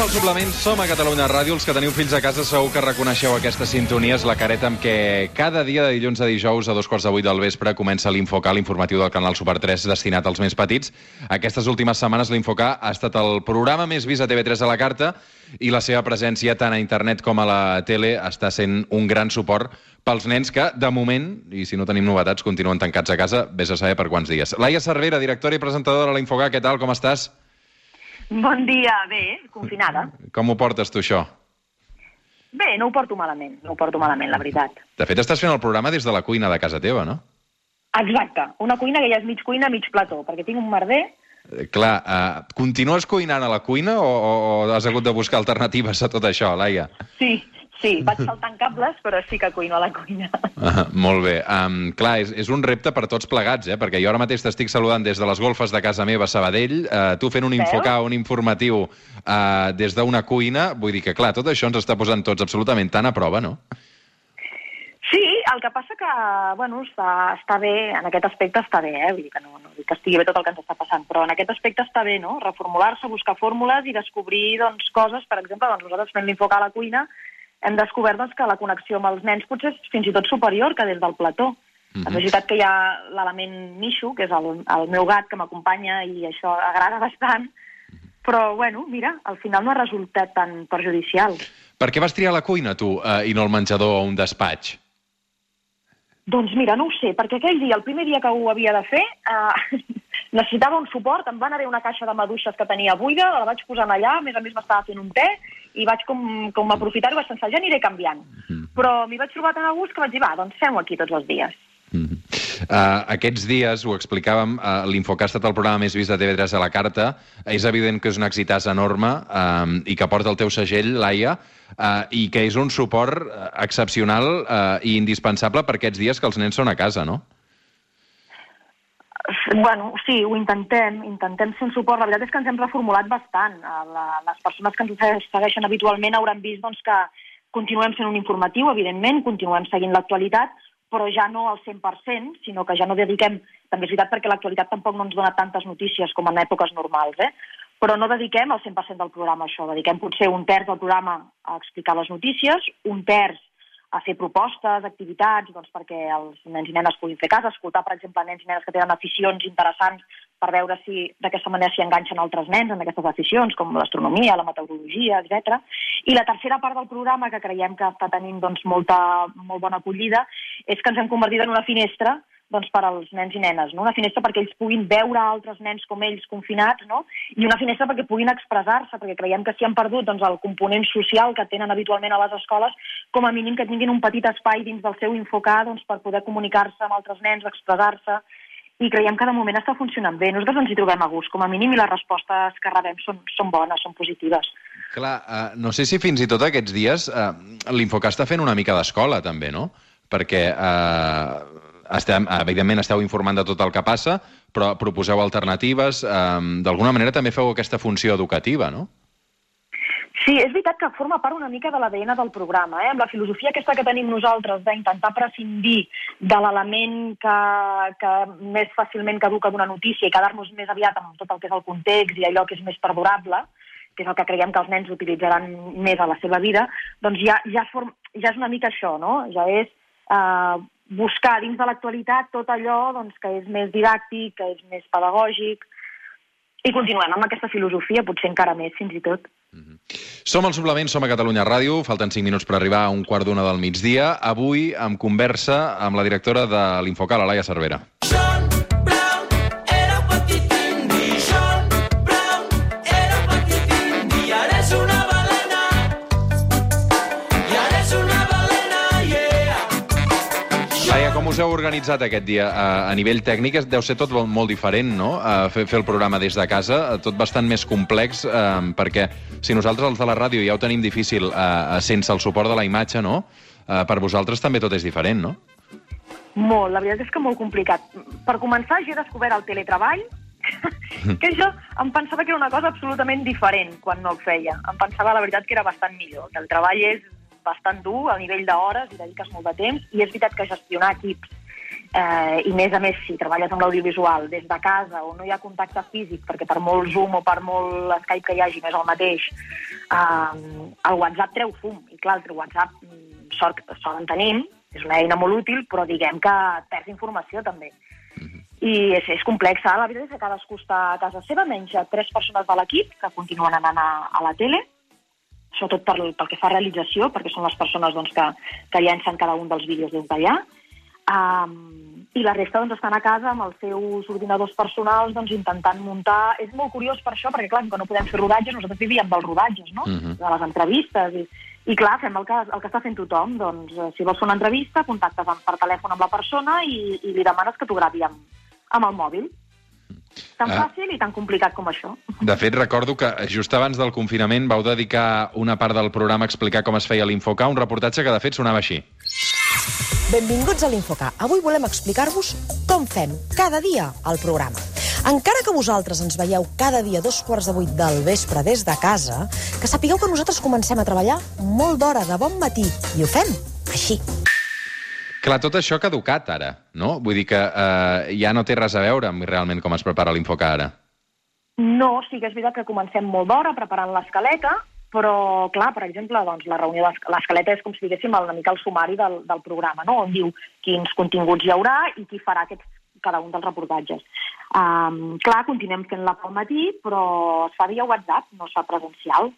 Som al suplement, som a Catalunya Ràdio. Els que teniu fills a casa segur que reconeixeu aquesta sintonia. És la careta amb què cada dia de dilluns a dijous a dos quarts de vuit del vespre comença l'Infocar, l'informatiu del canal Super 3 destinat als més petits. Aquestes últimes setmanes l'Infocar ha estat el programa més vist a TV3 a la carta i la seva presència tant a internet com a la tele està sent un gran suport pels nens que, de moment, i si no tenim novetats, continuen tancats a casa, vés a saber per quants dies. Laia Cervera, directora i presentadora de l'Infocar, què tal, com estàs? Bon dia, bé, confinada. Com ho portes tu, això? Bé, no ho porto malament, no ho porto malament, la veritat. De fet, estàs fent el programa des de la cuina de casa teva, no? Exacte, una cuina que ja és mig cuina, mig plató, perquè tinc un merder... Eh, clar, uh, continues cuinant a la cuina o, o, o has hagut de buscar alternatives a tot això, Laia? Sí, sí, vaig saltant cables, però sí que cuino a la cuina. Uh, molt bé. Um, clar, és, és un repte per tots plegats, eh? perquè jo ara mateix t'estic saludant des de les golfes de casa meva a Sabadell, uh, tu fent un infocar, un informatiu uh, des d'una cuina, vull dir que, clar, tot això ens està posant tots absolutament tan a prova, no? Sí, el que passa que, bueno, està, està bé, en aquest aspecte està bé, eh? Vull dir que no, no dic que estigui bé tot el que ens està passant, però en aquest aspecte està bé, no? Reformular-se, buscar fórmules i descobrir, doncs, coses, per exemple, doncs nosaltres fent l'infocar a la cuina, hem descobert doncs, que la connexió amb els nens potser és fins i tot superior que des del plató. Mhm. És veritat que hi ha l'element Mishu, que és el, el meu gat que m'acompanya i això agrada bastant, però, bueno, mira, al final no ha resultat tan perjudicial. Per què vas triar la cuina, tu, uh, i no el menjador o un despatx? Doncs mira, no ho sé, perquè aquell dia, el primer dia que ho havia de fer, eh, necessitava un suport, em van haver una caixa de maduixes que tenia buida, la vaig posar allà, a més a més m'estava fent un te, i vaig com, com aprofitar-ho, vaig pensar, ja aniré canviant. Però m'hi vaig trobar tan a gust que vaig dir, va, doncs fem-ho aquí tots els dies. Mm -hmm. uh, aquests dies, ho explicàvem, uh, l'Infocar ha estat el programa més vist de TV3 a la carta. És evident que és un èxitàs enorme um, i que porta el teu segell, Laia, uh, i que és un suport uh, excepcional uh, i indispensable per aquests dies que els nens són a casa, no? Bueno, sí, ho intentem, intentem fer un suport. La veritat és que ens hem reformulat bastant. Eh, les persones que ens se- segueixen habitualment hauran vist doncs, que continuem sent un informatiu, evidentment, continuem seguint l'actualitat, però ja no al 100%, sinó que ja no dediquem... També és veritat perquè l'actualitat tampoc no ens dona tantes notícies com en èpoques normals, eh? però no dediquem el 100% del programa a això. Dediquem potser un terç del programa a explicar les notícies, un terç a fer propostes, activitats, doncs perquè els nens i nenes puguin fer cas, escoltar, per exemple, nens i nenes que tenen aficions interessants per veure si d'aquesta manera s'hi enganxen altres nens en aquestes aficions, com l'astronomia, la meteorologia, etc. I la tercera part del programa, que creiem que està tenint doncs, molta, molt bona acollida, és que ens hem convertit en una finestra doncs, per als nens i nenes, no? una finestra perquè ells puguin veure altres nens com ells confinats, no? i una finestra perquè puguin expressar-se, perquè creiem que si han perdut doncs, el component social que tenen habitualment a les escoles, com a mínim que tinguin un petit espai dins del seu infocar doncs, per poder comunicar-se amb altres nens, expressar-se, i creiem que de moment està funcionant bé. Nosaltres ens hi trobem a gust, com a mínim, i les respostes que rebem són, són bones, són positives. Clar, uh, no sé si fins i tot aquests dies uh, l'Infocar està fent una mica d'escola, també, no? Perquè, uh, estem, evidentment, esteu informant de tot el que passa, però proposeu alternatives. Uh, D'alguna manera també feu aquesta funció educativa, no? Sí, és veritat que forma part una mica de l'ADN del programa, eh? amb la filosofia aquesta que tenim nosaltres d'intentar prescindir de l'element que, que més fàcilment caduca d'una notícia i quedar-nos més aviat amb tot el que és el context i allò que és més perdurable, que és el que creiem que els nens utilitzaran més a la seva vida, doncs ja, ja, form, ja és una mica això, no? Ja és eh, buscar dins de l'actualitat tot allò doncs, que és més didàctic, que és més pedagògic, i continuem amb aquesta filosofia, potser encara més, fins i tot. Som al suplement, som a Catalunya Ràdio, falten 5 minuts per arribar a un quart d'una del migdia. Avui, amb conversa amb la directora de l'Infocar, la Laia Cervera. Us heu organitzat aquest dia? A, a nivell tècnic deu ser tot molt, diferent, no? A fer, fer el programa des de casa, eh, tot bastant més complex, eh, perquè si nosaltres, els de la ràdio, ja ho tenim difícil eh, sense el suport de la imatge, no? Eh, per vosaltres també tot és diferent, no? Molt, la veritat és que molt complicat. Per començar, jo he descobert el teletreball, que jo em pensava que era una cosa absolutament diferent quan no el feia. Em pensava, la veritat, que era bastant millor. El treball és bastant dur a nivell d'hores i dediques molt de temps, i és veritat que gestionar equips eh, i més a més si treballes amb l'audiovisual des de casa o no hi ha contacte físic, perquè per molt Zoom o per molt Skype que hi hagi no és el mateix, eh, el WhatsApp treu fum. I clar, el WhatsApp, mm, sort, sort en tenim, és una eina molt útil, però diguem que perds informació també. I és, és complexa. La veritat és que cadascú està a casa seva, menys tres persones de l'equip que continuen anant a, a la tele, sobretot per, pel que fa a realització, perquè són les persones doncs, que, que llencen cada un dels vídeos des d'allà. Um, I la resta doncs, estan a casa amb els seus ordinadors personals doncs, intentant muntar... És molt curiós per això, perquè clar, que no podem fer rodatges, nosaltres vivíem dels rodatges, no? Mhm. de les entrevistes. I, i clar, fem el que, el que està fent tothom. Doncs, eh, si vols fer una entrevista, contactes amb, per telèfon amb la persona i, i li demanes que t'ho gravi amb, amb el mòbil. Tan Ah. fàcil i tan complicat com això. De fet, recordo que just abans del confinament vau dedicar una part del programa a explicar com es feia l'Infocar, un reportatge que de fet sonava així. Benvinguts a l'Infocar. Avui volem explicar-vos com fem cada dia el programa. Encara que vosaltres ens veieu cada dia dos quarts de vuit del vespre des de casa, que sapigueu que nosaltres comencem a treballar molt d'hora, de bon matí, i ho fem així. Clar, tot això ha caducat ara, no? Vull dir que eh, ja no té res a veure amb realment com es prepara l'Infocar ara. No, sí que és veritat que comencem molt d'hora preparant l'escaleta, però, clar, per exemple, doncs, la reunió l'escaleta és com si diguéssim una mica el sumari del, del programa, no? on diu quins continguts hi haurà i qui farà aquests, cada un dels reportatges. Um, clar, continuem fent-la pel matí, però es fa via WhatsApp, no es fa presencial.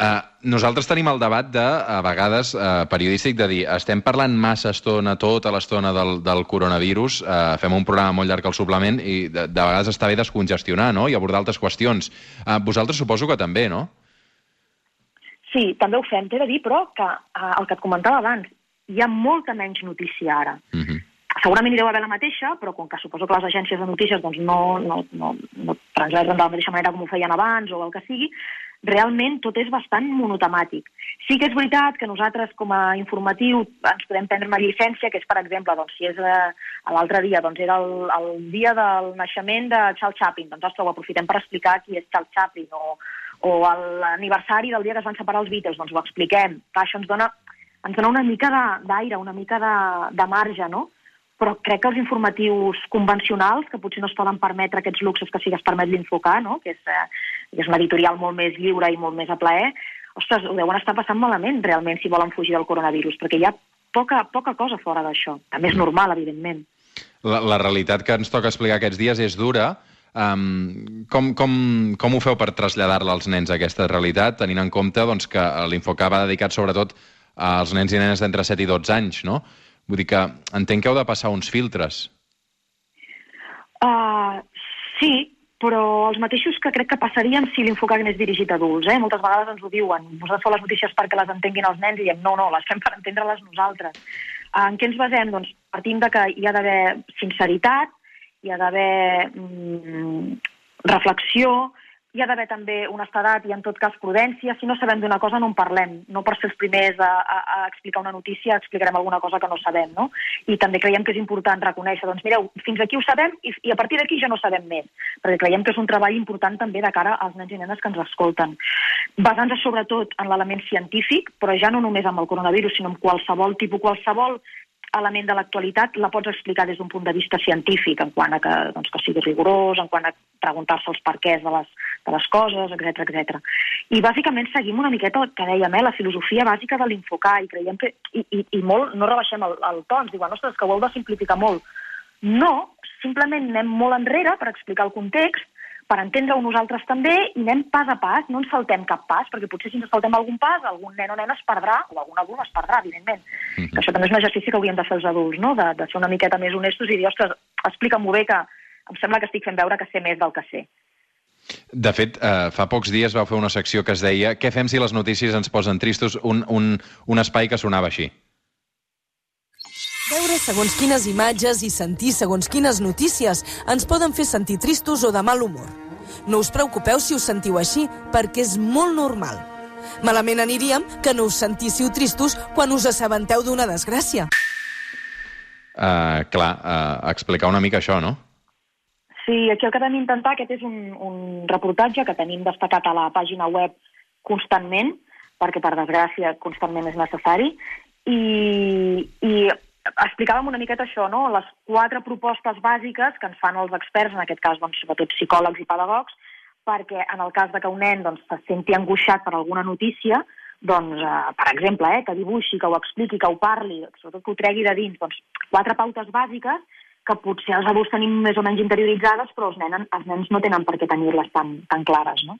Uh, nosaltres tenim el debat de, a vegades, uh, periodístic, de dir estem parlant massa estona, tota l'estona del, del coronavirus, uh, fem un programa molt llarg al suplement i de, de vegades està bé descongestionar no? i abordar altres qüestions. Uh, vosaltres suposo que també, no? Sí, també ho fem, t'he de dir, però que eh, el que et comentava abans, hi ha molta menys notícia ara. Uh -huh. segurament hi deu haver la mateixa, però com que suposo que les agències de notícies doncs, no, no, no, no transmeten de la mateixa manera com ho feien abans o el que sigui, realment tot és bastant monotemàtic. Sí que és veritat que nosaltres, com a informatiu, ens podem prendre una llicència, que és, per exemple, doncs, si és eh, l'altre dia, doncs era el, el dia del naixement de Charles Chaplin, doncs, ostres, ho aprofitem per explicar qui és Charles Chaplin, o, o l'aniversari del dia que es van separar els Beatles, doncs ho expliquem. Clar, això ens dona, ens dona una mica d'aire, una mica de, de marge, no? Però crec que els informatius convencionals, que potser no es poden permetre aquests luxes que sí que es permet l'Infocar, no? que és, eh, és una editorial molt més lliure i molt més a plaer, ostres, ho deuen estar passant malament realment si volen fugir del coronavirus, perquè hi ha poca, poca cosa fora d'això. També és normal, evidentment. La, la realitat que ens toca explicar aquests dies és dura. Um, com, com, com ho feu per traslladar-la als nens, aquesta realitat, tenint en compte doncs, que l'Infocar va dedicat sobretot als nens i nenes d'entre 7 i 12 anys, no? Vull dir que entenc que heu de passar uns filtres. Uh, sí, però els mateixos que crec que passarien si l'Infocar anés dirigit a adults. Eh? Moltes vegades ens ho diuen. Vosaltres feu les notícies perquè les entenguin els nens i diem no, no, les fem per entendre-les nosaltres. Uh, en què ens basem? Doncs partint de que hi ha d'haver sinceritat, hi ha d'haver mm, reflexió, hi ha d'haver també honestedat i, en tot cas, prudència. Si no sabem d'una cosa, no en parlem. No per ser els primers a, a, a explicar una notícia explicarem alguna cosa que no sabem, no? I també creiem que és important reconèixer, doncs mireu, fins aquí ho sabem i, i a partir d'aquí ja no sabem més, perquè creiem que és un treball important també de cara als nens i nenes que ens escolten. Basant-se sobretot en l'element científic, però ja no només amb el coronavirus, sinó amb qualsevol tipus, qualsevol element de l'actualitat la pots explicar des d'un punt de vista científic, en quant a que, doncs, que sigui rigorós, en quant a preguntar-se els perquès de les, de les coses, etc etc. I bàsicament seguim una miqueta el que dèiem, eh, la filosofia bàsica de l'Infocar, i creiem que, i, i, i molt, no rebaixem el, el to, ens diuen, ostres, que ho heu de simplificar molt. No, simplement anem molt enrere per explicar el context, per entendre-ho nosaltres també, i anem pas a pas, no ens saltem cap pas, perquè potser si ens saltem algun pas, algun nen o nena es perdrà, o algun adult es perdrà, evidentment. Mm -hmm. Que això també és un exercici que hauríem de fer els adults, no? de, de ser una miqueta més honestos i dir, ostres, explica-m'ho bé que em sembla que estic fent veure que sé més del que sé. De fet, eh, fa pocs dies vau fer una secció que es deia Què fem si les notícies ens posen tristos? Un, un, un espai que sonava així. Veure segons quines imatges i sentir segons quines notícies ens poden fer sentir tristos o de mal humor. No us preocupeu si us sentiu així, perquè és molt normal. Malament aniríem que no us sentíssiu tristos quan us assabenteu d'una desgràcia. Uh, clar, uh, explicar una mica això, no? Sí, aquí el que vam intentar, aquest és un, un reportatge que tenim destacat a la pàgina web constantment, perquè per desgràcia constantment és necessari, i, i explicàvem una miqueta això, no? les quatre propostes bàsiques que ens fan els experts, en aquest cas, doncs, sobretot psicòlegs i pedagogs, perquè en el cas de que un nen doncs, se senti angoixat per alguna notícia, doncs, eh, per exemple, eh, que dibuixi, que ho expliqui, que ho parli, sobretot que ho tregui de dins, doncs, quatre pautes bàsiques que potser els adults tenim més o menys interioritzades, però els, nenen, els nens no tenen per què tenir-les tan, tan clares, no?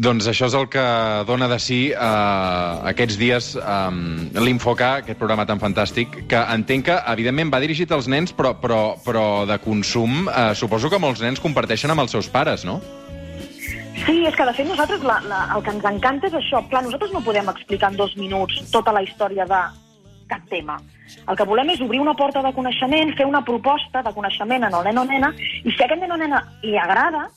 Doncs això és el que dona de si eh, aquests dies eh, l'Infocar, aquest programa tan fantàstic, que entenc que, evidentment, va dirigit als nens, però, però, però de consum, eh, suposo que molts nens comparteixen amb els seus pares, no? Sí, és que de fet nosaltres la, la, el que ens encanta és això. Clar, nosaltres no podem explicar en dos minuts tota la història de cap tema. El que volem és obrir una porta de coneixement, fer una proposta de coneixement en el nen o nena, i si a aquest nen o nena li agrada,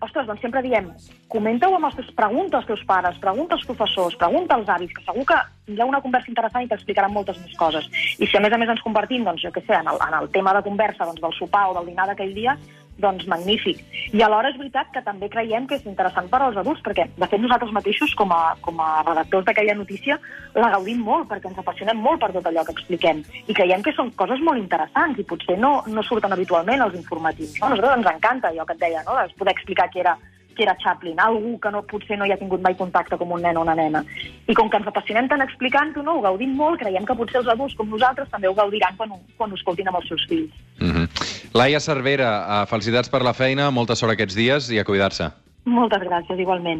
ostres, doncs sempre diem, comenta-ho amb els teus, pregunta als teus pares, pregunta als professors, pregunta als avis, que segur que tindrà una conversa interessant i t'explicaran moltes més coses. I si a més a més ens convertim, doncs, jo què sé, en el, en el tema de conversa doncs, del sopar o del dinar d'aquell dia, doncs magnífic. I alhora és veritat que també creiem que és interessant per als adults, perquè de fet nosaltres mateixos, com a, com a redactors d'aquella notícia, la gaudim molt, perquè ens apassionem molt per tot allò que expliquem. I creiem que són coses molt interessants i potser no, no surten habitualment als informatius. No? A nosaltres ens encanta allò que et deia, no? de poder explicar qui era qui era Chaplin, algú que no, potser no hi ha tingut mai contacte com un nen o una nena. I com que ens apassionem tant explicant-ho, no, ho gaudim molt, creiem que potser els adults com nosaltres també ho gaudiran quan, ho- quan ho escoltin amb els seus fills. Mm -hmm. Laia Cervera, eh, felicitats per la feina, molta sort aquests dies i a cuidar-se. Moltes gràcies, igualment.